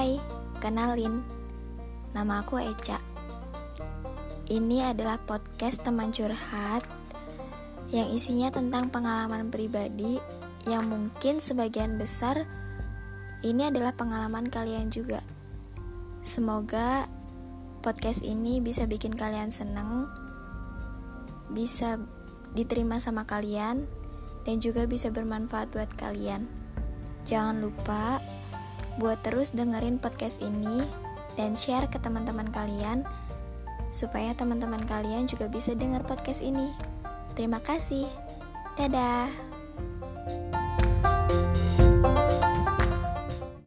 Hai, kenalin, nama aku Eca. Ini adalah podcast teman curhat yang isinya tentang pengalaman pribadi yang mungkin sebagian besar ini adalah pengalaman kalian juga. Semoga podcast ini bisa bikin kalian seneng, bisa diterima sama kalian, dan juga bisa bermanfaat buat kalian. Jangan lupa buat terus dengerin podcast ini dan share ke teman-teman kalian supaya teman-teman kalian juga bisa dengar podcast ini. Terima kasih. Dadah.